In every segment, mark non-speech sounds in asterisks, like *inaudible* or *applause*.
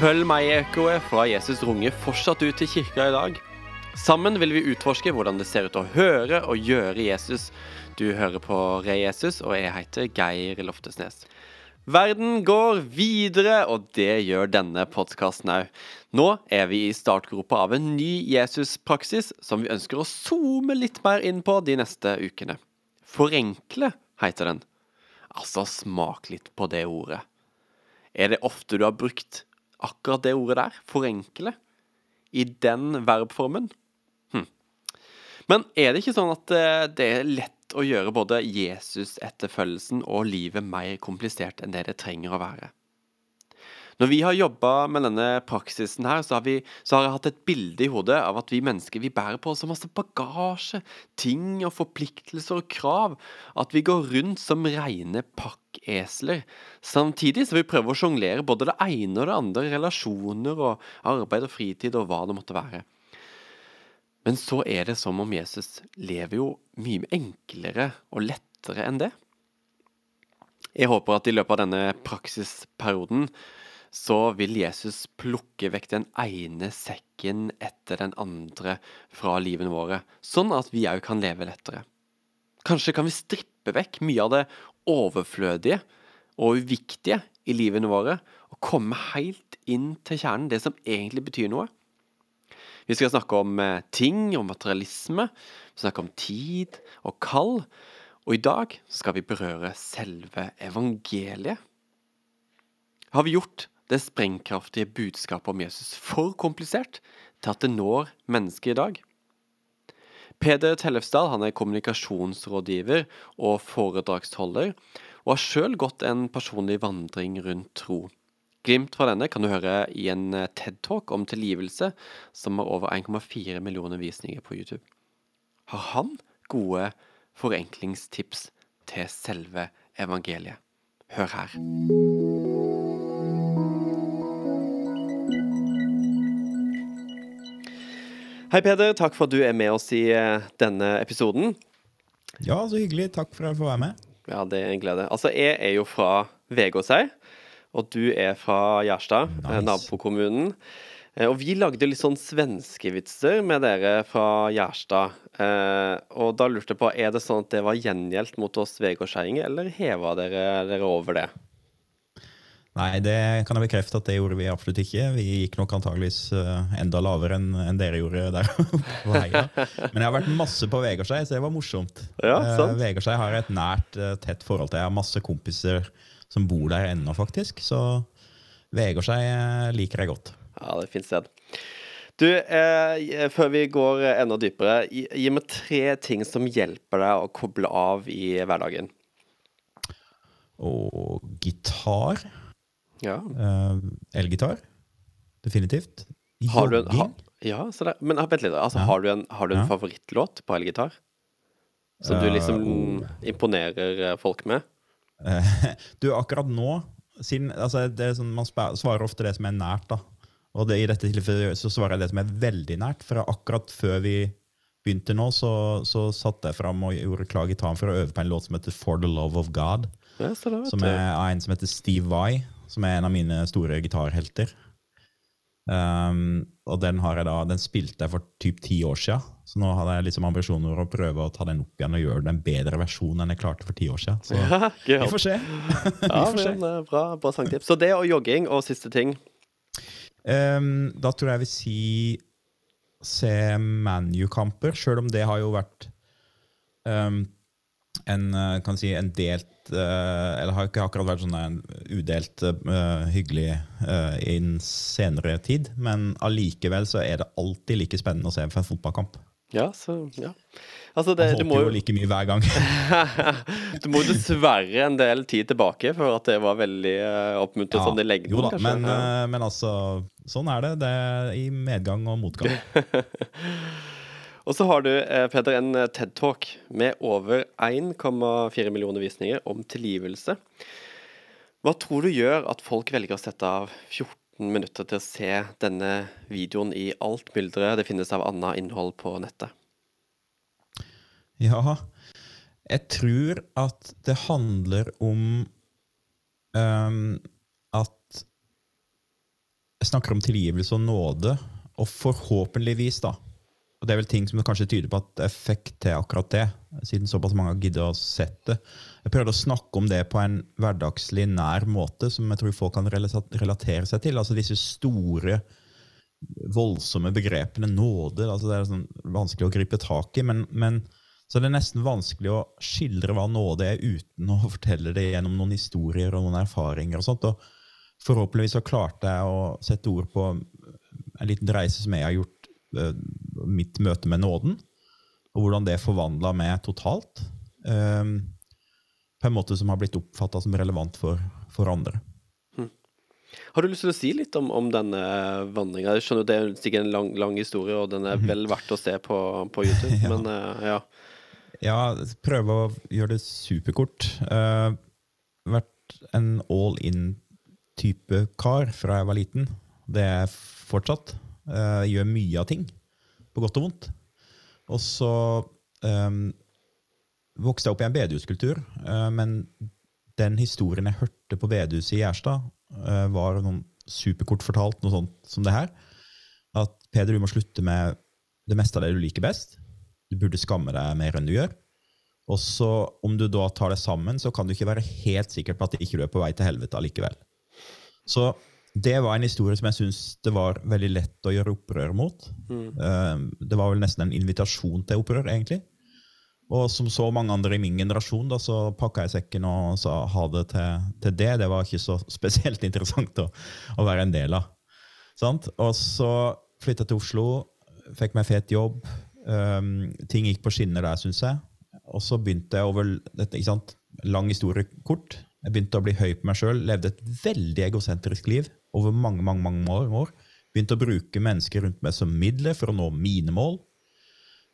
Følg meg i ekkoet fra Jesus runge fortsatt ut til kirka i dag. Sammen vil vi utforske hvordan det ser ut å høre og gjøre Jesus. Du hører på Re Jesus, og jeg heter Geir Loftesnes. Verden går videre, og det gjør denne podkasten òg. Nå er vi i startgropa av en ny Jesus-praksis som vi ønsker å zoome litt mer inn på de neste ukene. Forenkle heter den. Altså, smak litt på det ordet. Er det ofte du har brukt akkurat det ordet der? Forenkle? I den verbformen? Hm. Men er det ikke sånn at eh, det er lett å gjøre både Jesus-etterfølgelsen og livet mer komplisert enn det det trenger å være? Når vi har jobba med denne praksisen her, så har, vi, så har, jeg hatt et bilde i hodet av at vi mennesker vi bærer på så masse bagasje, ting og forpliktelser og krav, at vi går rundt som reine pakkesler. Samtidig vil vi prøve å sjonglere både det ene og det andre, relasjoner og arbeid og fritid og hva det måtte være. Men så er det som om Jesus lever jo mye enklere og lettere enn det. Jeg håper at i løpet av denne praksisperioden så vil Jesus plukke vekk den ene sekken etter den andre fra livene våre, sånn at vi òg kan leve lettere. Kanskje kan vi strippe vekk mye av det overflødige og uviktige i livene våre, og komme helt inn til kjernen, det som egentlig betyr noe. Vi skal snakke om eh, ting om materialisme, vi snakker om tid og kall, og i dag skal vi berøre selve evangeliet. Har vi gjort det sprengkraftige budskapet om Jesus for komplisert til at det når mennesket i dag? Peder Tellefsdal han er kommunikasjonsrådgiver og foredragsholder, og har sjøl gått en personlig vandring rundt tro. Glimt fra denne kan du høre i en TED-talk om tilgivelse, som har over 1,4 millioner visninger på YouTube. Har han gode forenklingstips til selve evangeliet? Hør her. Hei, Peder. Takk for at du er med oss i eh, denne episoden. Ja, så hyggelig. Takk for at jeg får være med. Ja, det er en glede. Altså, jeg er jo fra Vegårshei, og du er fra Gjerstad, eh, Nice. nabokommunen. Eh, Og vi lagde litt sånn svenskevitser med dere fra Gjerstad. Eh, og da lurte jeg på, er det sånn at det var gjengjeldt mot oss vegårsheiinger, eller heva dere dere over det? Nei, det kan jeg bekrefte at det gjorde vi absolutt ikke. Vi gikk nok antageligvis eh, enda lavere enn dere gjorde der. *laughs* på heia. Men jeg har vært masse på Vegårshei, så det var morsomt. Ja, Eh, sant. Vegårshei har jeg et nært, eh, tett forhold til. Jeg har masse kompiser som bor der ennå, faktisk. Så Vegårshei liker jeg godt. Ja, det er et fint sted. Du, eh, før vi går enda dypere, gi, gi meg tre ting som hjelper deg å koble av i hverdagen. Og gitar. Ja. Uh, Elgitar. Definitivt. Har du en, ha, ja, så det, men vent litt. Altså, Ja. har du en, har du en Ja. favorittlåt på elgitar? Som du Eh, liksom uh, imponerer eh, folk med? Uh, *laughs* Du, akkurat nå siden, altså det sånn, Man svarer ofte det som er nært. da Og det, i dette tilfellet så svarer jeg det som er veldig nært. For akkurat før vi begynte nå, så, så satte jeg fram og gjorde klar gitaren for å øve på en låt som heter For the Love of God. Ja, det, Som er av en som heter Steve Vai, som er en av mine store gitarhelter. Um, og den, har jeg da, den spilte jeg for typ ti år siden, så nå hadde jeg liksom ambisjoner å prøve å ta den opp igjen og gjøre den bedre versjon enn jeg klarte for ti år siden. Så *laughs* Ja, vi får se. *laughs* Ja, men, eh, bra, bra sangtips. Så det og jogging og siste ting. Um, da tror jeg jeg vil si se ManU-kamper, sjøl om det har jo vært ehm, en, eh, kan si, en delt eh, Eller har ikke akkurat vært sånn en udelt eh, hyggelig uh, i en senere tid. Men allikevel så er det alltid like spennende å se for en fotballkamp. Ja, så ja. Altså, det, Man håper jo like mye hver gang. *laughs* Du må dessverre en del tid tilbake for at det var veldig uh, Ja, sånn i lengden. jo da, men, eh, men altså, sånn er det. Det er i medgang og motgang. *laughs* Og så har du, eh, Peder, en eh, TED-talk med over 1,4 millioner visninger om tilgivelse. Hva tror du gjør at folk velger å sette av 14 minutter til å se denne videoen i alt mylderet det finnes av annet innhold på nettet? Ja, jeg tror at det handler om um, at snakker om tilgivelse og nåde, og forhåpentligvis, da Og det er vel ting som kanskje tyder på at effekt er akkurat det, siden såpass mange har giddet å sett det. Jeg prøvde å snakke om det på en hverdagslig, nær måte, som jeg tror folk kan relatere seg til. Altså disse store, voldsomme begrepene. Nåde. altså Det er sånn vanskelig å gripe tak i. men, men så det nesten vanskelig å skildre hva nåde er uten å *laughs* fortelle det gjennom noen historier og noen erfaringer. og sånt, og Forhåpentligvis så klarte jeg å sette ord på en liten reise som jeg har gjort mitt møte med nåden, og hvordan det forvandla meg totalt. Eh, på en måte som har blitt oppfatta som relevant for, for andre. Hm. Har du lyst til å si litt om, om denne vandringa? Jeg skjønner Det er sikkert en lang, lang, historie, og den er mhm. vel verdt å se på, på YouTube, *laughs* ja. men uh, ja. Ja, prøve å gjøre det superkort. Uh, vært en all in-type kar fra jeg var liten. Det er jeg fortsatt. Uh, gjør mye av ting, på godt og vondt. Og så um, vokste jeg opp i en bedehuskultur, uh, men den historien jeg hørte på bedehuset i Gjerstad, uh, var noen superkort fortalt, noe sånt som det her. At Peder, du må slutte med det meste av det du liker best. Du burde skamme deg mer enn du gjør. Og så, om du da tar det sammen, så kan du ikke være helt sikker på at ikke du er på vei til helvete allikevel. Så det var en historie som jeg syns det var veldig lett å gjøre opprør mot. Mm. Ehm, det var vel nesten en invitasjon til opprør, egentlig. Og som så mange andre i min generasjon, da, så pakka jeg sekken og sa ha det til, til det. Det var ikke så *laughs* spesielt interessant å, å være en del av. Sant? Og så flytta jeg til Oslo, fikk meg fet jobb. Um, ting gikk på skinner der, syns jeg. Og så begynte jeg over dette, ikke sant? Lang historie kort. Jeg begynte å bli høy på meg sjøl, levde et veldig egosentrisk liv over mange mange, mange år. Begynte å bruke mennesker rundt meg som midler for å nå mine mål.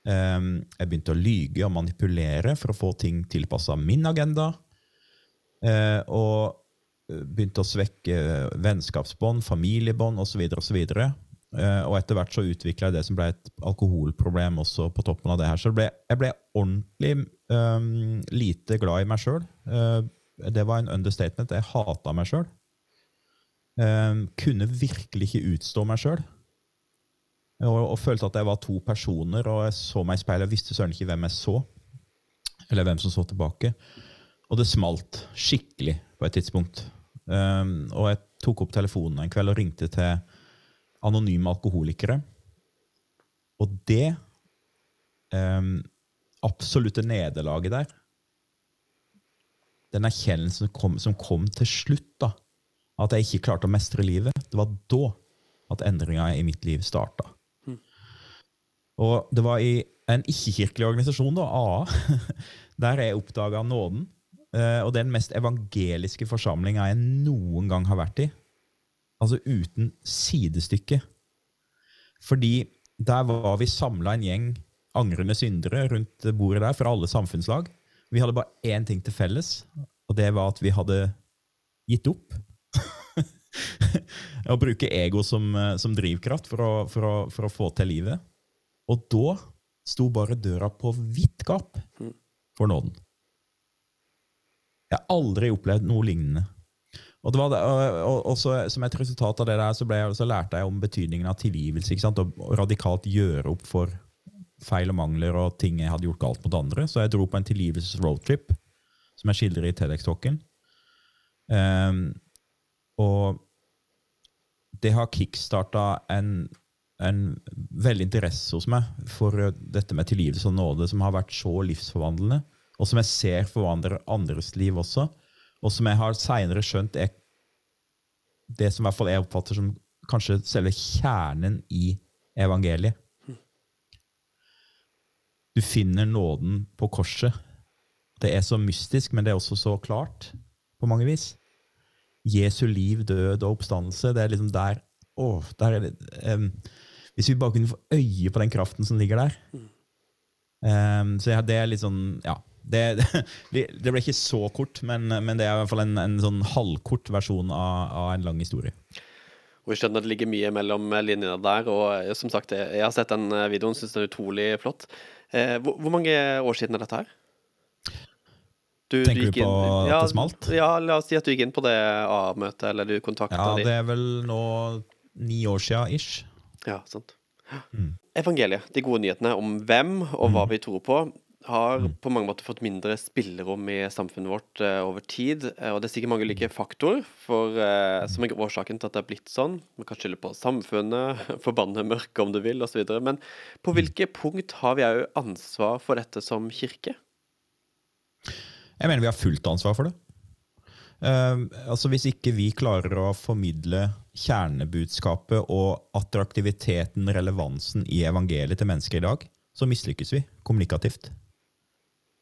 Ehm, jeg begynte å lyge og manipulere for å få ting tilpassa min agenda. Eh, og eh, begynte å svekke vennskapsbånd, familiebånd osv. så Uh, og etter hvert så utvikla jeg det som ble et alkoholproblem også på toppen av det her. Så ble, jeg ble ordentlig um, lite glad i meg sjøl. Uh, det var en understatement. Jeg hata meg sjøl. Um, kunne virkelig ikke utstå meg sjøl. Og, og, følte at jeg var to personer, og jeg så meg i speilet og visste søren ikke hvem jeg så. Eller hvem som så tilbake. Og det smalt skikkelig på et tidspunkt. Um, og jeg tok opp telefonen en kveld og ringte til anonyme alkoholikere. Og det um, absolutte nederlaget der Den erkjennelsen som kom, som kom til slutt, da, at jeg ikke klarte å mestre livet, det var da at endringa i mitt liv starta. Mm. Og det var i en ikke-kirkelig organisasjon, da, AA, *laughs* der jeg oppdaga nåden. Eh, og den mest evangeliske forsamlinga jeg noen gang har vært i. Altså uten sidestykke. Fordi der var vi samla en gjeng angrende syndere rundt bordet der, fra alle samfunnslag. Vi hadde bare én ting til felles, og det var at vi hadde gitt opp *laughs* å bruke ego som, eh, som drivkraft for å, for, å, for å, få til livet. Og da sto bare døra på vidt gap mm. for nåden. Jeg har aldri opplevd noe lignende. Og, det var det, og, og så, Som et resultat av det der, så, ble, så lærte jeg om betydningen av tilgivelse. ikke sant? Og radikalt gjøre opp for feil og mangler og ting jeg hadde gjort galt mot andre. Så jeg dro på en tilgivelses-roadtrip, som jeg skildrer i TEDX-talken. Um, og det har kickstarta en, en veldig interesse hos meg for dette med tilgivelse og nåde, som har vært så livsforvandlende, og som jeg ser forvandler andres liv også, og som jeg har seinere skjønt er det som i hvert fall jeg oppfatter som kanskje selve kjernen i evangeliet. Du finner nåden på korset. Det er så mystisk, men det er også så klart på mange vis. Jesu liv, død og oppstandelse. Det er liksom der, å, der er det, um, Hvis vi bare kunne få øye på den kraften som ligger der. Um, så ja, det er litt sånn Ja. *laughs* Det, det, ble ikke så kort, men, men, det er i hvert fall en, en sånn halvkort versjon av, av, en lang historie. Og jeg skjønner at det ligger mye mellom linjene der. Og eh, som sagt, jeg har sett den videoen videoen, syns den er utrolig flott. Eh, hvor, hvor, mange år siden er dette her? Du, Tenker du, på inn, ja, at det smalt? Ja, la oss si at du gikk inn på det A-møtet, eller du kontakta ja, de. Ja, det er vel nå ni år sia ish. Ja, sant. Mm. Evangeliet, de gode nyhetene om hvem og hva Mm. vi tror på, har Mm. på mange måter fått mindre spillerom i samfunnet vårt uh, over tid. Uh, og det er sikkert mange ulike faktorer for, eh, som er årsaken til at det har blitt sånn. Man kan skylde på samfunnet, *laughs* forbanne mørket om du vil, osv. Men på hvilke punkt har vi òg ansvar for dette som kirke? Jeg mener vi har fullt ansvar for det. Uh, altså Hvis ikke vi klarer å formidle kjernebudskapet og attraktiviteten, relevansen i evangeliet til mennesker i dag, så mislykkes vi kommunikativt.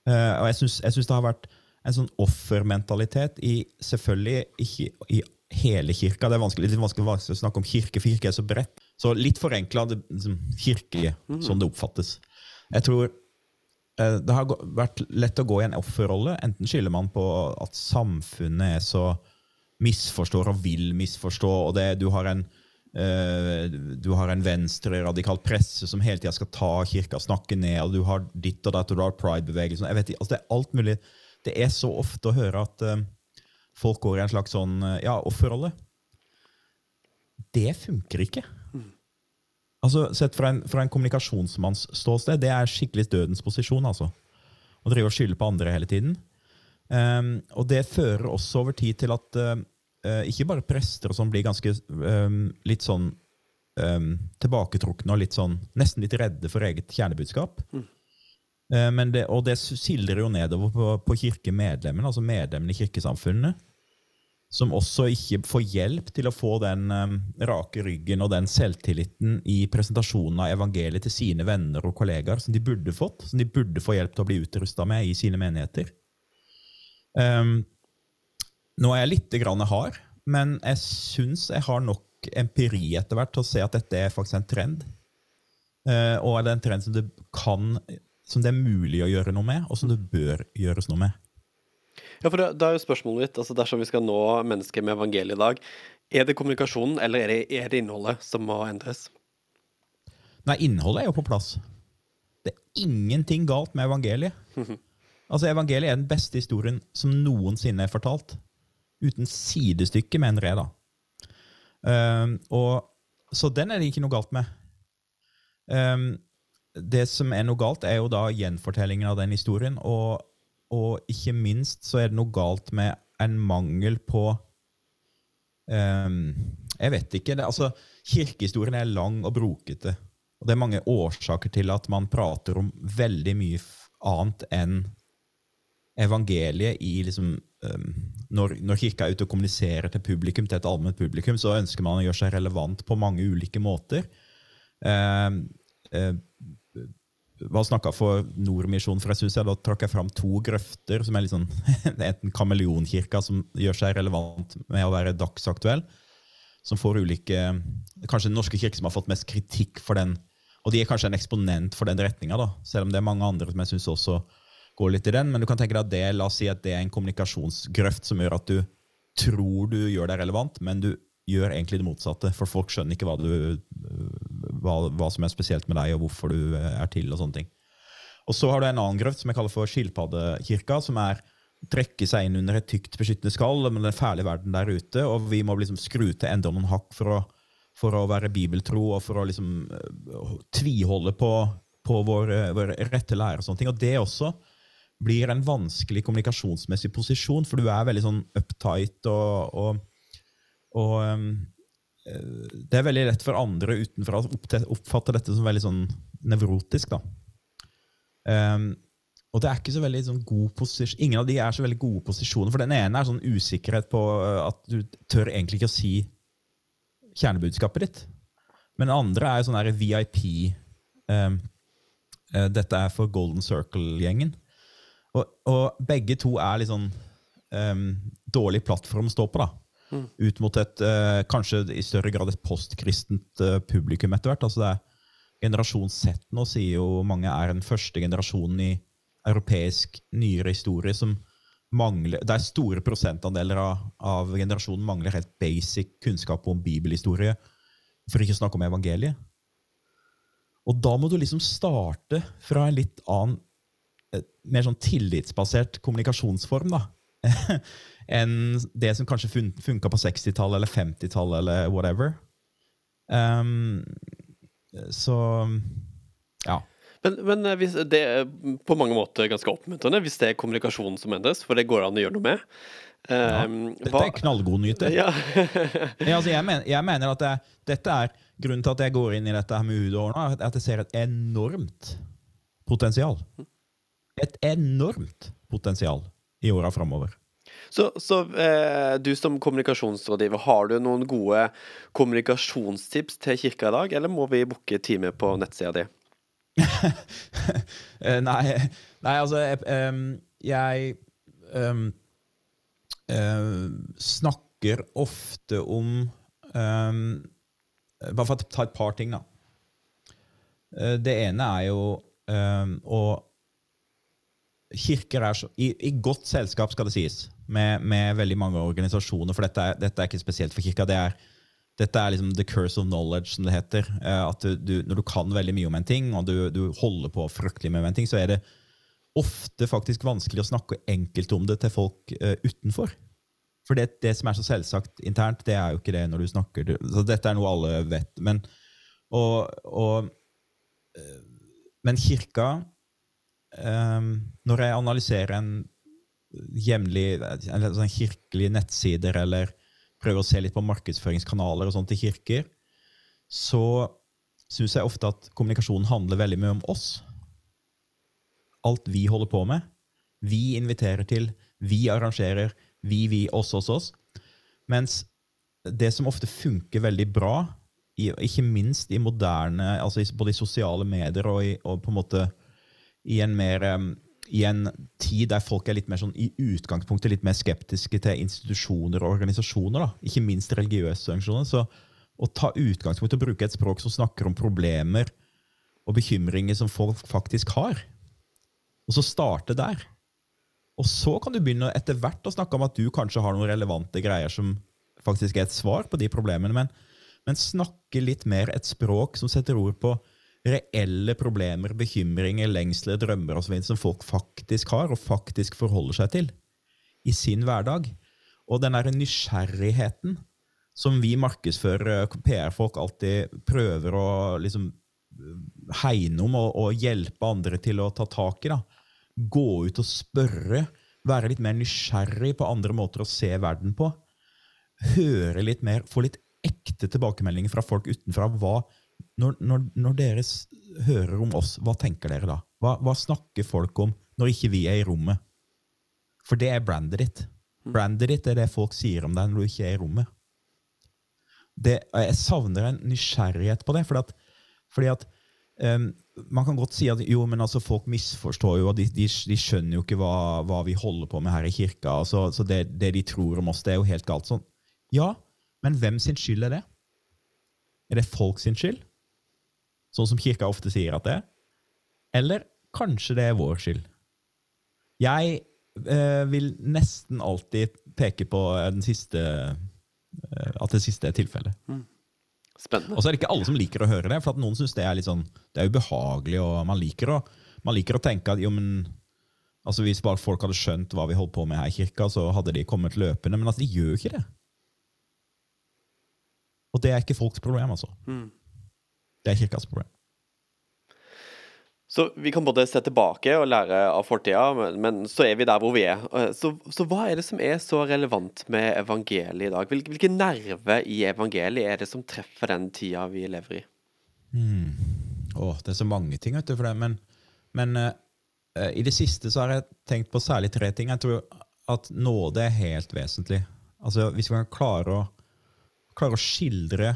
Uh, og jeg syns, det har vært en sånn offermentalitet i selvfølgelig ikke i hele kirka. Det er vanskelig, litt vanskelig, vanskelig å snakke om kirke, for kirke er så bredt. Så litt forenkla liksom, kirke, sånn det oppfattes. Jeg tror det har vært lett å gå i en offerrolle. Enten skylder man på at samfunnet er så misforstår og vil misforstå, og det, du har en Uh, du har en venstre-radikal presse som hele tida skal ta kirka, snakke ned, og du har ditt og datt, og du har pride-bevegelsen jeg vet ikke, altså Det er alt mulig. Det er så ofte å høre at uh, folk går i en slags sånn uh, ja, offerrolle. Det funker ikke. Altså, Sett fra en, fra en kommunikasjonsmanns ståsted, det er skikkelig dødens posisjon. altså. Å drive og skylde på andre hele tiden. Um, og det fører også over tid til at eh, ikke bare prester og sånn blir ganske um, litt sånn um, tilbaketrukne og litt sånn, nesten litt redde for eget kjernebudskap. Eh, men det, og det sildrer jo nedover på, på kirkemedlemmene, altså medlemmene i kirkesamfunnet som også ikke får hjelp til å få den um, rake ryggen og den selvtilliten i presentasjonen av evangeliet til sine venner og kollegaer som de burde fått, som de burde få hjelp til å bli utrusta med i sine menigheter. Um, nå er jeg litt grann hard, men jeg syns jeg har nok empiri etter hvert til å se at dette er faktisk en trend. Uh, og det en trend som det kan som det er mulig å gjøre noe med, og som det bør gjøres noe med. Ja, for da er jo spørsmålet mitt, altså dersom vi skal nå mennesker med evangeliet i dag, er det kommunikasjonen eller er det, er det innholdet som må endres? Nei, innholdet er jo på plass. Det er ingenting galt med evangeliet. *laughs* Altså, Evangeliet er den beste historien som noensinne er fortalt. Uten sidestykke, mener jeg, da. Um, og, så den er det ikke noe galt med. Um, det som er noe galt, er jo da gjenfortellingen av den historien. Og, og ikke minst så er det noe galt med en mangel på um, Jeg vet ikke. Det, altså, kirkehistorien er lang og brokete. Og det er mange årsaker til at man prater om veldig mye annet enn evangeliet i liksom um, når, når kirka er ute og kommuniserer til publikum, til et allment publikum, så ønsker man å gjøre seg relevant på mange ulike måter. Um, eh, hva snakka for Nordmisjonen, for jeg synes jeg da trakk jeg fram to grøfter, som er litt sånn *laughs* enten kameleonkirka, som gjør seg relevant med å være dagsaktuell, som får ulike Kanskje Den norske kirke som har fått mest kritikk for den, og de er kanskje en eksponent for den retninga, selv om det er mange andre som jeg syns også går litt i den. Men du kan tenke deg at det, la oss si at det er en kommunikasjonsgrøft som gjør at du tror du gjør deg relevant, men du gjør egentlig det motsatte, for folk skjønner ikke hva, du, hva, hva som er spesielt med deg, og hvorfor du er til, og sånne ting. Og så har du en annen grøft som jeg kaller for skilpaddekirka, som er trekke seg inn under et tykt beskyttende skall med den fæle verden der ute, og vi må liksom skru til enda noen hakk for å, for å være bibeltro og for å liksom uh, tviholde på, på vår, uh, vår rette lære og sånne ting. Og det også blir en vanskelig kommunikasjonsmessig posisjon, for du er veldig sånn uptight og, og, og uh, det er veldig lett for andre utenfra å oppfatte dette som veldig sånn nevrotisk. Um, og det er ikke så veldig sånn god posisjon. Ingen av de er så veldig gode posisjoner. For den ene er sånn usikkerhet på uh, at du tør egentlig ikke å si kjernebudskapet ditt. Men den andre er sånn der VIP. Um, uh, dette er for Golden Circle-gjengen. Og, og begge to er litt sånn um, dårlig plattform å stå på, da. Ut mot et uh, kanskje i større grad et postkristent uh, publikum etter hvert. Altså det er Generasjon Z nå sier jo mange er den første generasjonen i europeisk nyere historie som mangler Det er store prosentandeler av, av generasjonen mangler helt basic kunnskap om bibelhistorie, for ikke å snakke om evangeliet. Og da må du liksom starte fra en litt annen, eh, mer sånn tillitsbasert kommunikasjonsform, da. *laughs* enn det som kanskje fun funka på 60-tallet eller 50-tallet eller whatever. Um, så ja. Men, men eh, det er på mange måter ganske oppmuntrende hvis det er kommunikasjonen som endres, for det går an å gjøre noe med. Ja, Um, dette hva- er knallgode nyheter. Ja. *laughs* Ja, altså, jeg, mener, jeg mener at det, dette er grunnen til at jeg går inn i dette med hudår nå, at jeg ser et enormt potensial. Et enormt potensial i åra framover. Så, så eh, du som kommunikasjonsrådgiver, har du noen gode kommunikasjonstips til kirka i dag, eller må vi booke time på nettsida di? *laughs* Eh, nei, nei, altså Jeg, jeg um, eh, snakker ofte om um, Bare for å ta et par ting, da. Eh, det ene er jo å Kirker er så, i, I godt selskap, skal det sies, med, med veldig mange organisasjoner. For dette er, dette er ikke spesielt for kirka. det er dette er liksom the curse of knowledge, som det heter. Eh, At du, du, når du kan veldig mye om en ting, og du, du holder på fryktelig med en ting, så er det ofte faktisk vanskelig å snakke enkelt om det til folk uh, utenfor. For det, det som er så selvsagt internt, det er jo ikke det når du snakker Så dette er noe alle vet. Men, og, og, eh, men kirka Når jeg analyserer en jevnlig sånn kirkelig nettsider eller prøver å se litt på markedsføringskanaler og sånt til kirker, så syns jeg ofte at kommunikasjonen handler veldig mye om oss. Alt vi holder på med. Vi inviterer til, vi arrangerer, vi, vi, oss, oss, oss. Mens det som ofte funker veldig bra, ikke minst i moderne, altså både i sosiale medier og, i, og på en måte i en mer i en tid der folk er litt mer sånn i utgangspunktet litt mer skeptiske til institusjoner og organisasjoner, da. ikke minst religiøse organisasjoner, så å ta utgangspunkt og bruke et språk som snakker om problemer og bekymringer som folk faktisk har, og så starte der. Og så kan du begynne etter hvert å snakke om at du kanskje har noen relevante greier som faktisk er et svar på de problemene, men, men snakke litt mer et språk som setter ord på reelle problemer, bekymringer, lengsler, drømmer videre som folk faktisk har og faktisk forholder seg til i sin hverdag. Og den der nysgjerrigheten som vi markedsførere, PR-folk, alltid prøver å liksom hegne om og, og hjelpe andre til å ta tak i. da. Gå ut og spørre, være litt mer nysgjerrig på andre måter å se verden på. Høre litt mer, få litt ekte tilbakemeldinger fra folk utenfra. Hva, når, når, når dere hører om oss, hva tenker dere da? Hva, hva snakker folk om når ikke vi er i rommet? For det er brandet ditt. Brandet ditt er det folk sier om deg når du ikke er i rommet. Det, jeg savner en nysgjerrighet på det. Fordi at, fordi at um, Man kan godt si at jo, men altså folk misforstår jo, og de, de, de skjønner jo ikke hva, hva vi holder på med her i kirka. Altså, så det, det de tror om oss, det er jo helt galt. sånn. Ja, men hvem sin skyld er det? Er det folk sin skyld? Sånn som kirka ofte sier at det er? Eller kanskje det er vår skyld? Jeg eh, vil nesten alltid peke på eh, den siste eh, at det siste er tilfellet. Spennende. Og så er det ikke alle som liker å høre det, for at noen syns det er litt sånn, det er ubehagelig, og man liker å, man liker å tenke at jo, men altså hvis bare folk hadde skjønt hva vi holdt på med her i kirka, så hadde de kommet løpende. Men altså, de gjør jo ikke det. Og det er ikke folks problem, altså. Mm. Det er kirkas problem. Så vi kan både se tilbake og lære av fortida, men, men så er vi der hvor vi er. Eh, Så, så hva er det som er så relevant med evangeliet i dag? Hvilke, hvilke nerver i evangeliet er det som treffer den tida vi lever i? Åh, det er så mange ting, vet du, for det. Men, men eh, i det siste så har jeg tenkt på særlig tre ting. Jeg tror at nåde er helt vesentlig. Altså, hvis vi kan klare å, klare å skildre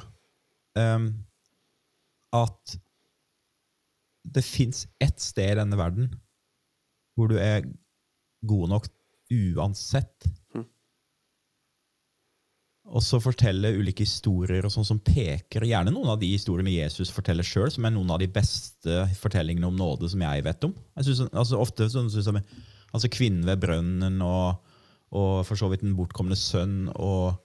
um, at det fins ett sted i denne verden hvor du er god nok uansett. Og så fortelle ulike historier og sånn som peker gjerne noen av de historiene Jesus forteller sjøl, som er noen av de beste fortellingene om nåde som jeg vet om. Jeg synes, altså Ofte sånn synes jeg, altså Kvinnen ved brønnen og, og for så vidt Den bortkomne sønn og,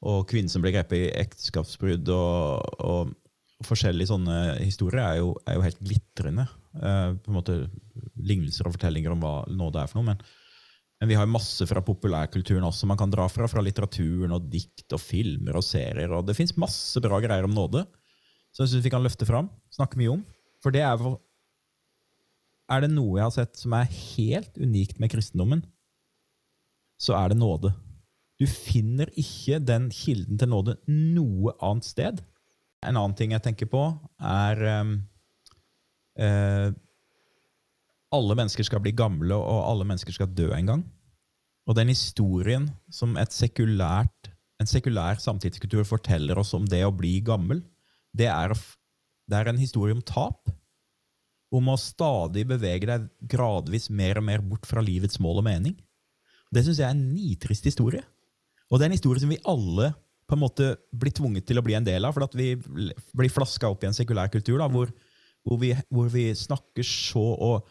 og kvinnen som ble grepet i ekteskapsbrudd og, og, forskjellige sånne historier er jo, er jo helt glitrende. Uh, på en måte Lignelser og fortellinger om hva nåde er for noe. men men vi har masse fra populærkulturen også man kan dra fra. Fra litteraturen og dikt og filmer og serier. og Det fins masse bra greier om nåde. som jeg syns vi kan løfte fram, snakke mye om. For det er vel Er det noe jeg har sett som er helt unikt med kristendommen, så er det nåde. Du finner ikke den kilden til nåde noe annet sted. En annen ting jeg tenker på, er um, uh, Alle mennesker skal bli gamle, og alle mennesker skal dø en gang. Og den historien som sekulært, en sekulær samtidskultur forteller oss om det å bli gammel, det er, det er en historie om tap. Om å stadig bevege deg gradvis mer og mer bort fra livets mål og mening. Det syns jeg er en nitrist historie. Og det er en historie som vi alle på en måte blir tvunget til å bli en del av, for at vi blir flaska opp i en sekulær kultur da, hvor, hvor, vi, hvor vi snakker så og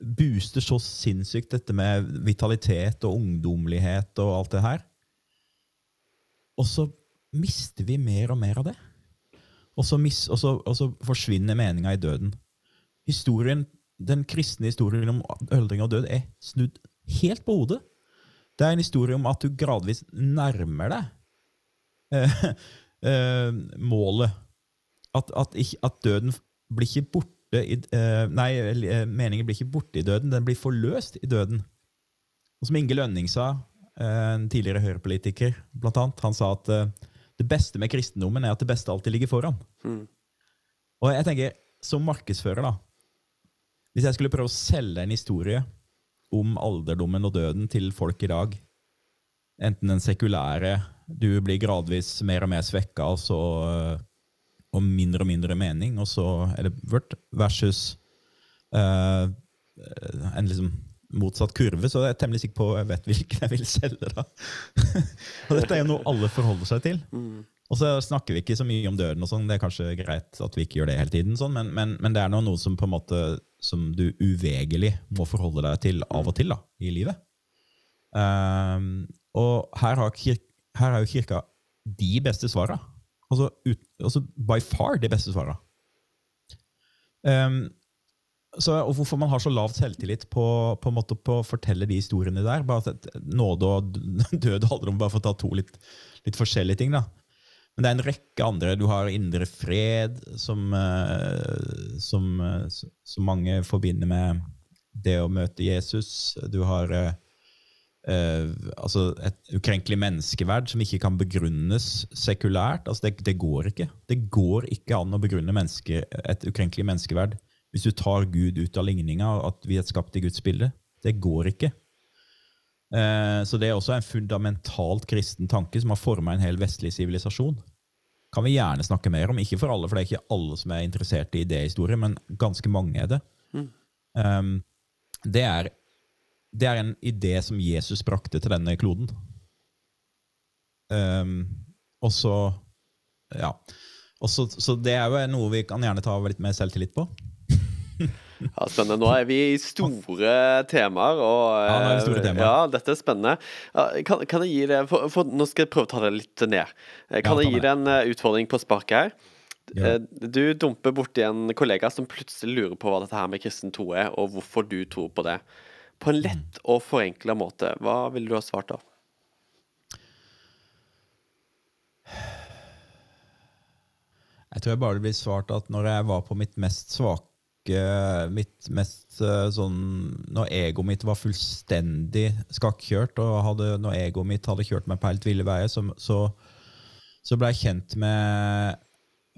booster så sinnssykt dette med vitalitet og ungdommelighet og alt det her. Og så mister vi mer og mer av det. Og så, mis, og så, og så forsvinner meninga i døden. Historien, Den kristne historien om øldring og død er snudd helt på hodet. Det er en historie om at du gradvis nærmer deg eh, *laughs* eh, målet. At, at, at, døden blir ikke borte i, eh, Nei, eh, meningen blir ikke borte i døden, den blir forløst i døden. Og som Inge Lønning sa, eh, en tidligere høyrepolitiker, blant annet, han sa at eh, det beste med kristendommen er at det beste alltid ligger foran. Mm. Og jeg tenker, som markedsfører, da Hvis jeg skulle prøve å selge en historie om alderdommen og døden til folk i dag, enten den sekulære Du blir gradvis mer og mer svekka, og, så, og mindre og mindre mening, og så er det vørt, versus uh, en liksom motsatt kurve, så jeg er temmelig sikker på jeg vet hvilken jeg vil selge. da. *laughs* og Dette er jo noe alle forholder seg til. Mm. Og så snakker vi ikke så mye om døden, og sånn, det er kanskje greit at vi ikke gjør det hele tiden, sånn, men, men, men, det er noe som på en måte som du uvegelig må forholde deg til av og til da, i livet. Um, og her har, kirka, her har jo kirka de beste svara. Altså, altså, by far de beste svara. Um, så, og hvorfor man har så lav selvtillit på, på, på å fortelle de historiene der. bare at Nåde og *laughs* død handler om bare for å ta to litt, litt, forskjellige ting. da. Men det er en rekke andre. Du har indre fred, som, eh, som, eh, som mange forbinder med det å møte Jesus. Du har eh, eh, altså et ukrenkelig menneskeverd som ikke kan begrunnes sekulært. Altså det, det, går ikke. Det går ikke an å begrunne menneske, et ukrenkelig menneskeverd hvis du tar Gud ut av ligninga, at vi er skapt i Guds bilde. Det går ikke. Så det er også en fundamentalt kristen tanke som har forma en hel vestlig sivilisasjon. Kan vi gjerne snakke mer om. Ikke for alle, for det er ikke alle som er interessert i idéhistorie, men ganske mange er det. Mm. Um, det, er, det er en idé som Jesus brakte til denne kloden. Um, og så Ja. Også, så det er jo noe vi kan gjerne ta litt mer selvtillit på. *laughs* Ja, spennende. Nå er vi i store temaer. Og, ja, nå er vi store temaer. ja, dette er spennende. Kan, kan jeg gi det for, for, Nå skal jeg prøve å ta det litt ned. Eh, kan ja, jeg gi deg en eh, utfordring på sparket her? Ja. Eh, du dumper borti en kollega som plutselig lurer på hva dette her med kristen tro er, og hvorfor du tror på det. På en lett mm. og forenkla måte. Hva ville du ha svart da? Jeg tror jeg bare blir svart at når jeg var på mitt mest svake mitt mest eh, sånn Når egoet mitt var fullstendig skakkjørt, og hadde, når egoet mitt hadde kjørt meg på helt ville veier, så, så, så, ble jeg kjent med,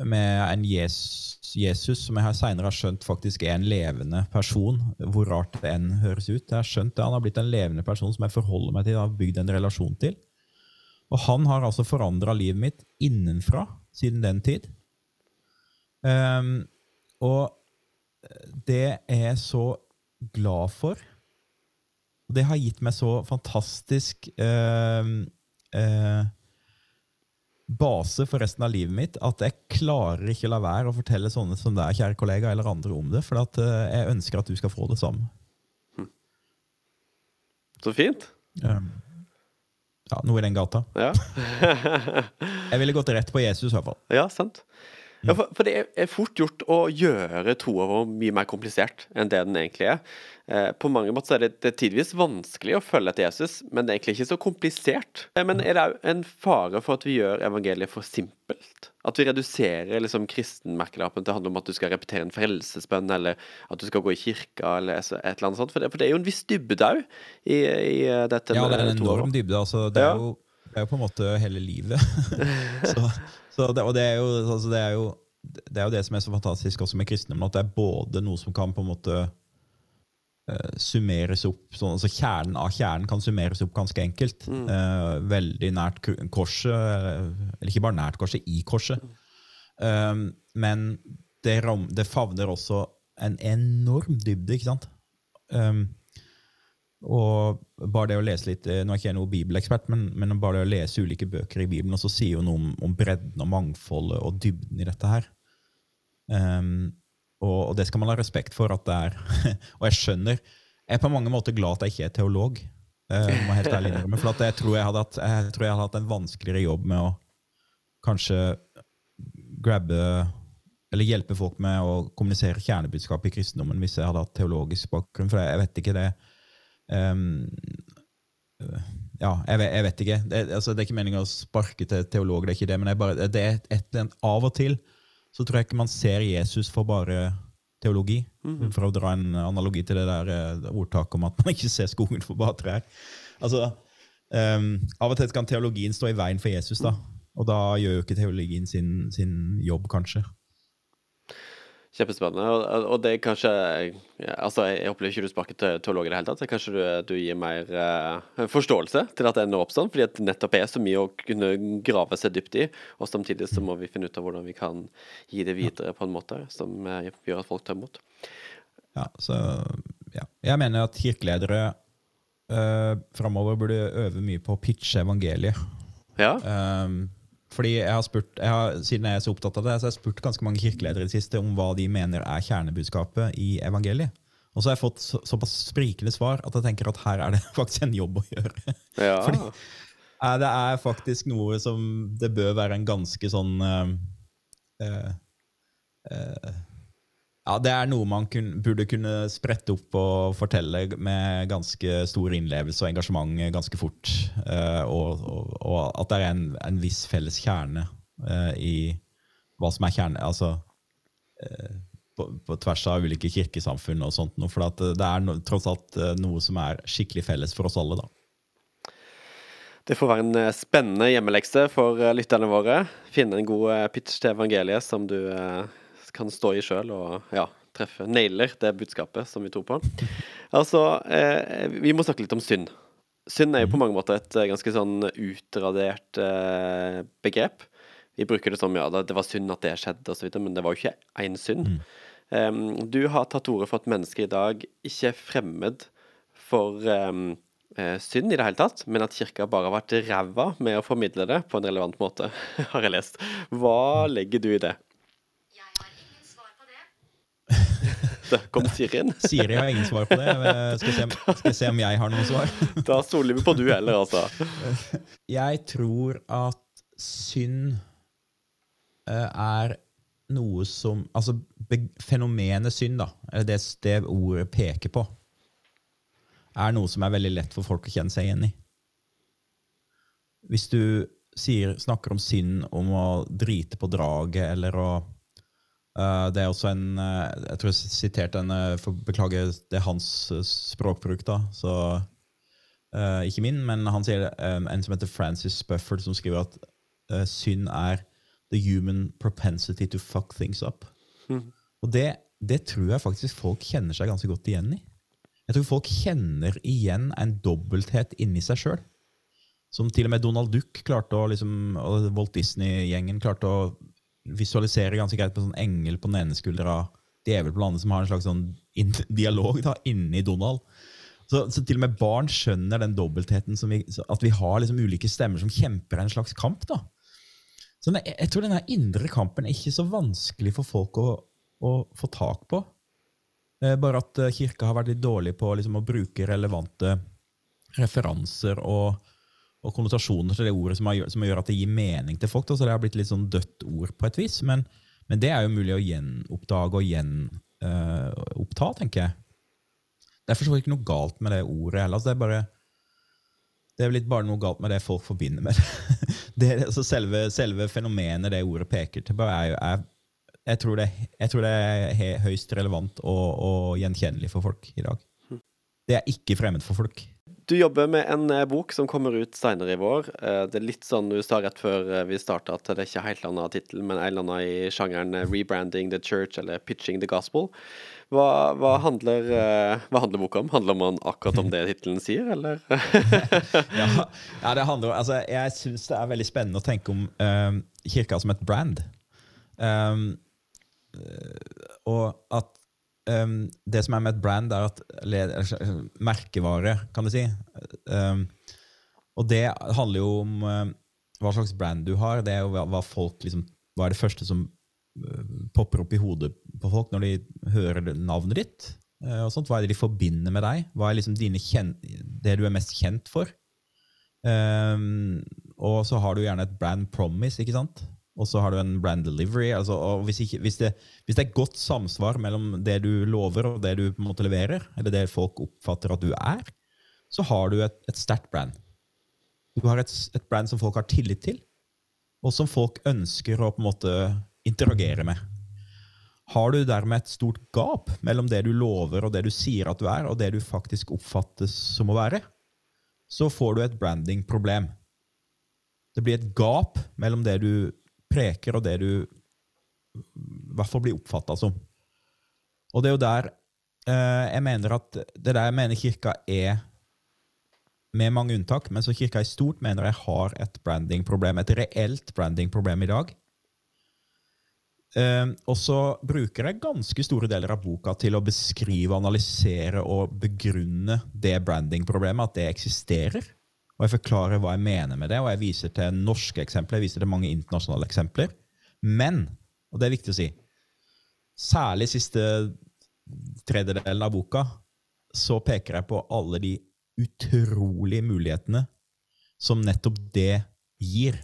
med en Jesus, Jesus, som jeg har seinere har skjønt faktisk er en levende person. Hvor rart det enn høres ut. Jeg har skjønt det. Han har blitt en levende person som jeg forholder meg til og har bygd en relasjon til. Og han har altså forandra livet mitt innenfra siden den tid. Um, og det er jeg så glad for. Og det har gitt meg så fantastisk eh, eh, base for resten av livet mitt at jeg klarer ikke å la være å fortelle sånne som deg, kjære kollega, eller andre om det. For at, eh, jeg ønsker at du skal få det samme. Hm. Så fint. Um, ja, noe i den gata. Ja. *laughs* jeg ville gått rett på Jesus, i hvert fall. Ja, sant. Ja, for, for, det er fort gjort å gjøre troa vår mye mer komplisert enn det den egentlig er. Eh, på mange måter er det, det er tidvis vanskelig å følge etter Jesus, men det er egentlig ikke så komplisert. Eh, men er det òg en fare for at vi gjør evangeliet for simpelt? At vi reduserer liksom kristenmerkelappen til å handle om at du skal repetere en frelsesbønn, eller at du skal gå i kirka, eller et eller annet sånt? For det, for det er jo en viss dybde òg i, i, eh, dette. Ja, det er en enorm dybde. Altså, det, er jo, det er jo på en måte hele livet. *laughs* så det, og det er, jo, altså det, er jo, det er, jo, det som er så fantastisk også med kristendommen, at det er både noe som kan på en måte uh, summeres opp sånn, altså Kjernen av kjernen kan summeres opp ganske enkelt. Mm. Uh, veldig nært korset, eller ikke bare nært korset, i korset. Um, men det, ram, det favner også en enorm dybde, ikke sant? Um, og bare det å lese litt, eh, Nå er ikke jeg noen bibelekspert, men, men, bare det å lese ulike bøker i Bibelen og så sier jo noe om, om, bredden og mangfoldet og dybden i dette her. Um, og, og, det skal man ha respekt for at det er. *laughs* og jeg skjønner Jeg er på mange måter glad at jeg ikke er teolog. Uh, må helt ærlig innrømme, For jeg tror jeg, hatt, jeg tror jeg hadde hatt en vanskeligere jobb med å kanskje grabbe eller hjelpe folk med å kommunisere kjernebudskapet i kristendommen hvis jeg hadde hatt teologisk bakgrunn. For jeg vet ikke det um, ja, jeg vet, jeg vet ikke. Det, altså, det, er ikke meningen å sparke til teolog, det er ikke det, men bare, det er et, et, av og til så tror jeg ikke man ser Jesus for bare teologi. Mm -hmm. For å dra en analogi til det der uh, ordtaket om at man ikke ser skogen for bare trær. Altså, um, av og til kan teologien stå i veien for Jesus, da. Og da gjør jo ikke teologien sin, sin jobb, kanskje. Kjempespennende. Og, og, det er kanskje ja, Altså, jeg opplever ikke du sparker til teolog i det hele tatt. Så kanskje du, du gir mer uh, forståelse til at det ender opp sånn, fordi at nettopp er så mye å kunne grave seg dypt i. Og samtidig så må vi finne ut av hvordan vi kan gi det videre på en måte som uh, gjør at folk tar imot. Ja, så ja. Jeg mener at kirkeledere uh, framover burde øve mye på å pitche evangeliet. Ja. Um, fordi jeg har spurt, jeg har, Siden jeg er så opptatt av det, så har jeg spurt ganske mange kirkeledere i det siste om hva de mener er kjernebudskapet i evangeliet. Og så har jeg fått så, såpass sprikende svar at jeg tenker at her er det *laughs* faktisk en jobb å gjøre. Ja. *laughs* Fordi eh, det er faktisk noe som Det bør være en ganske sånn eh, uh, uh, ja, Det er noe man kun, burde kunne sprette opp og fortelle med ganske stor innlevelse og engasjement ganske fort. Uh, og, og, og, at det er en, en viss felles kjerne uh, i hva som er kjerne Altså uh, på, på, tvers av ulike kirkesamfunn og sånt. For det er no, tross alt noe som er skikkelig felles for oss alle, da. Det får være en spennende hjemmelekse for lytterne våre. Finne en god pitch til evangeliet som du kan stå i sjøl og ja, treffe nailer det budskapet som vi tror på. Altså, eh, vi må snakke litt om synd. Synd er jo på mange måter et eh, ganske sånn utradert eh, begrep. Vi bruker det som ja, det var synd at det skjedde, osv., men det var jo ikke én synd. Mm. Um, du har tatt til orde for at mennesker i dag ikke er fremmed for um, synd i det hele tatt, men at kirka bare har vært ræva med å formidle det på en relevant måte, *laughs* har jeg lest. Hva legger du i det? Dette? Kom Siri inn? Siri har ingen svar på det. Skal se, skal se om jeg har noe svar. *laughs* Da stoler vi på du heller, altså. *laughs* Jeg tror at synd eh, er noe som Altså, fenomenet synd, da, det, det ordet peker på, er noe som er veldig lett for folk å kjenne seg igjen i. Hvis du sier, snakker om synd om å drite på draget eller å Uh, det er også en uh, Jeg tror jeg siterte en uh, for Beklager, det er hans språkbruk, da. Så ikke min, men han sier um, en som heter Francis Bufford, som skriver at synd er the human propensity to fuck things up. Mm. Og det, det, tror jeg faktisk folk kjenner seg ganske godt igjen i. Jeg tror folk kjenner igjen en dobbelthet inni seg sjøl. Som til og med Donald Duck klarte å, liksom, og Walt Disney-gjengen klarte å visualiserer ganske greit på sånn engel på den ene skuldra, djevel på den andre, som har en slags sånn *laughs* dialog da, inni Donald. Så, så, til og med barn skjønner den dobbeltheten, vi, at vi har liksom ulike stemmer som kjemper en slags kamp. da. Så jeg, jeg tror denne indre kampen er ikke så vanskelig for folk å, å få tak på. Eh, bare at eh, kirka har vært litt dårlig på liksom, å bruke relevante referanser og og konnotasjoner til det ordet som, har, som gjør at det gir mening til folk. Da. Så det har blitt litt sånn dødt ord på et vis. Men, Men det er jo mulig å gjenoppdage og gjenoppta, tenker jeg. Det er vidt ikke noe galt med det ordet heller. Altså det er bare det er litt bare noe galt med det folk forbinder med det. *laughs* det altså selve, selve, fenomenet det ordet peker til, er jo er, jeg, tror det, jeg, tror det, er høyst relevant og, og gjenkjennelig for folk i dag. Det er ikke fremmed for folk. Du jobber med en eh, bok som kommer ut seinere i vår. Eh, det er litt sånn du sa rett før eh, vi starta at det er ikke helt annen tittel, men en eller annen i sjangeren 'rebranding the church' eller 'pitching the gospel'. Hva, hva, handler, hva handler boka om? Handler man akkurat om det tittelen sier, eller? *laughs* ja, ja, det handler altså, Jeg syns det er veldig spennende å tenke om um, kirka som et brand. Um, og at um, det som er med et brand, er at Merkevare, kan du si. Um, og det handler jo om uh, hva slags brand du har. Det er jo hva, hva folk liksom, hva er det første som uh, popper opp i hodet på folk når de hører navnet ditt? Uh, og sånt. Hva er det de forbinder med deg? Hva er liksom det du er mest kjent for? Um, og så har du gjerne et brand promise, ikke sant? Og så har du en brand delivery. Altså, og hvis, ikke, hvis, det, hvis, det, er godt samsvar mellom det du lover og det du på en måte leverer, eller det folk oppfatter at du er, så har du et, et sterkt brand. Du har et, et, brand som folk har tillit til, og som folk ønsker å på en måte interagere med. Har du dermed et stort gap mellom det du lover og det du sier at du er, og det du faktisk oppfattes som å være, så får du et branding-problem. Det blir et gap mellom det du preker, og det du i hvert fall blir oppfatta som. Og det er jo der eh, jeg mener at det der jeg mener kirka er med mange unntak, men så kirka i stort mener jeg har et brandingproblem, et reelt brandingproblem i dag. Eh, og så bruker jeg ganske store deler av boka til å beskrive, analysere og begrunne det brandingproblemet, at det eksisterer. Og jeg forklarer hva jeg mener med det, og jeg viser til norske eksempler, jeg viser til mange internasjonale eksempler. Men, og det er viktig å si, særlig siste tredjedelen av boka, så peker jeg på alle de utrolige mulighetene som nettopp det gir.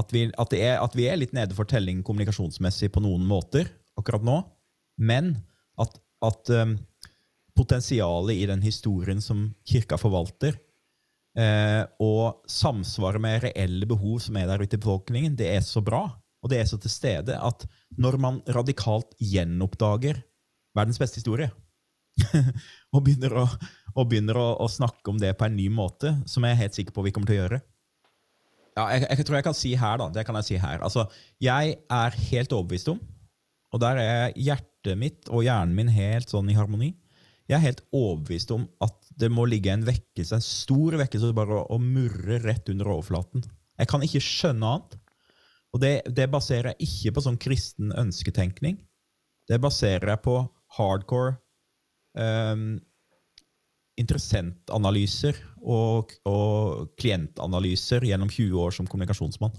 At vi, at, er, at vi er, litt nede for telling kommunikasjonsmessig på noen måter akkurat nå, men at, at um, potensialet i den historien som kirka forvalter, og samsvaret med reelle behov som er der ute i befolkningen, det er så bra, og det er så til stede, at når man radikalt gjenoppdager verdens beste historie, *laughs* og begynner, å, og begynner å, å, snakke om det på en ny måte, som jeg er helt sikker på vi kommer til å gjøre ja, jeg, jeg tror jeg kan si her, da. Det kan jeg si her. Altså, jeg er helt overbevist om, og der er hjertet mitt og hjernen min helt sånn i harmoni, jeg er helt overbevist om at det må ligge en vekkelse, en stor vekkelse, bare å, å murre rett under overflaten. Jeg kan ikke skjønne annet. Og det, det baserer jeg ikke på sånn kristen ønsketenkning. Det baserer jeg på hardcore um, interessentanalyser og, og, klientanalyser gjennom 20 år som kommunikasjonsmann.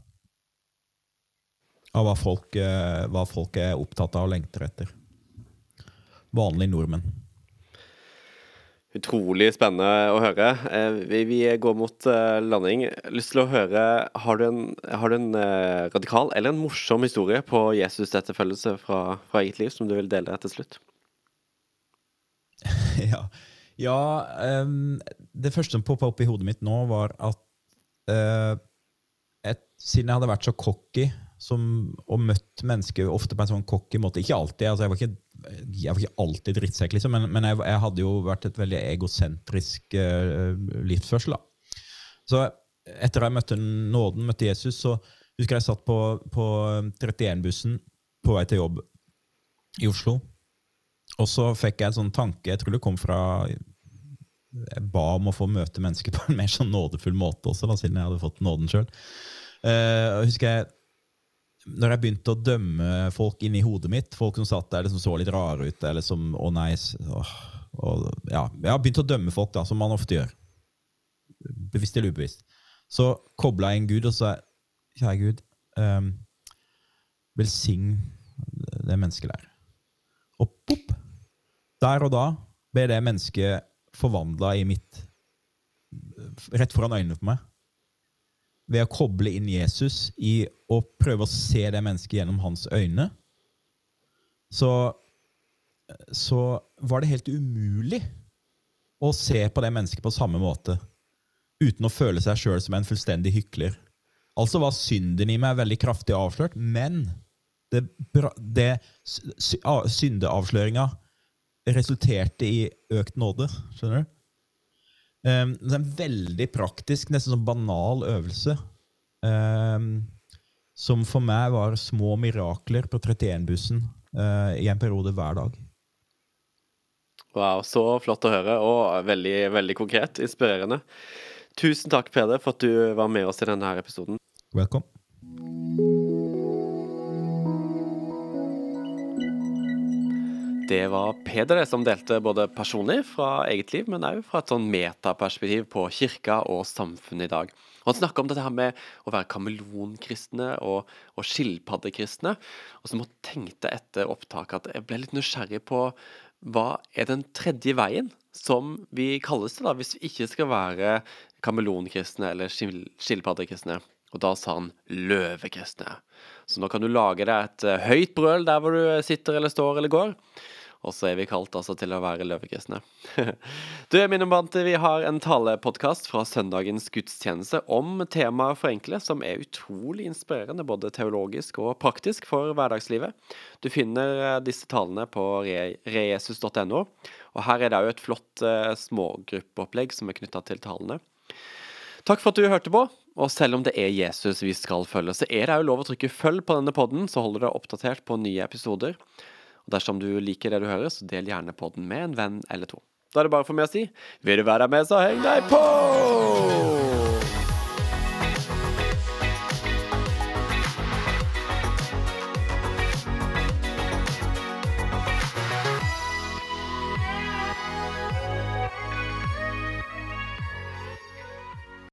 Av hva folk, uh, hva folk er opptatt av og lengter etter. Vanlige nordmenn. Utrolig spennende å høre. Eh, vi, går mot eh, landing. Lyst til å høre Har du en, har du en eh, radikal eller en morsom historie på Jesus-etterfølgelse fra, fra eget liv som du vil dele til slutt? *laughs* ja, ja um, Det første som poppa opp i hodet mitt nå, var at uh, et, siden jeg hadde vært så cocky som, og møtt mennesker ofte på en sånn cocky måte Ikke alltid. altså Jeg var ikke jeg var ikke alltid drittsekk, liksom, men, men jeg, jeg, hadde jo vært et veldig egosentrisk uh, livsførsel. da. Så etter jeg møtte nåden, møtte Jesus, så husker jeg satt på, på 31-bussen på vei til jobb i Oslo. Og så fikk jeg en sånn tanke, jeg tror det kom fra Jeg ba om å få møte mennesker på en mer sånn nådefull måte også, da, siden jeg hadde fått nåden sjøl. Uh, eh, husker jeg når jeg begynte å dømme folk inni hodet mitt, folk som satt der som så litt rare ut eller som Å, nei åh, og, ja, Jeg har begynt å dømme folk, da, som man ofte gjør. Bevisst eller ubevisst. Så kobla jeg inn Gud og sa Kjære Gud, um, velsign det mennesket der. Og pop! Der og da ble det mennesket forvandla i mitt Rett foran øynene på meg. Ved å koble inn Jesus i å prøve å se det mennesket gjennom hans øyne, så, så var det helt umulig å se på det mennesket på samme måte uten å føle seg sjøl som en fullstendig hykler. Altså var synden i meg veldig kraftig avslørt, men det, det syndeavsløringa resulterte i økt nåde. Skjønner du? Um, det er en veldig praktisk, nesten sånn banal øvelse. Um, som for meg var små mirakler på 31-bussen uh, i en periode hver dag. Wow, så flott å høre, og veldig, veldig konkret. Inspirerende. Tusen takk, Peder, for at du var med oss i denne episoden. Welcome. Det var Peder som delte både personlig fra eget liv, men òg fra et sånn metaperspektiv på kirka og samfunnet i dag. Han snakker om dette her med å være kameleonkristne og, og skilpaddekristne. Og så tenkte tenkte etter opptaket at jeg ble litt nysgjerrig på hva er den tredje veien som vi kalles det, da, hvis vi ikke skal være kameleonkristne eller skilpaddekristne? Og da sa han løvekristne. Så nå kan du lage deg et eh, høyt brøl der hvor du sitter eller står eller går. Og så er vi kalt altså til å være løvekristne. *laughs* du, mine bante, vi har en talepodkast fra søndagens gudstjeneste om temaet forenkle, som er utrolig inspirerende både teologisk og praktisk for hverdagslivet. Du finner eh, disse talene på rejesus.no, og her er det òg et flott smågruppeopplegg som er knytta til talene. Takk for at du hørte på. Og selv om det er Jesus vi skal følge, så er det òg lov å trykke 'følg' på denne podden, så holder du deg oppdatert på nye episoder. Og Dersom du liker det du hører, så del gjerne podden med en venn eller to. Da er det bare for meg å si vil du være med, så heng deg på!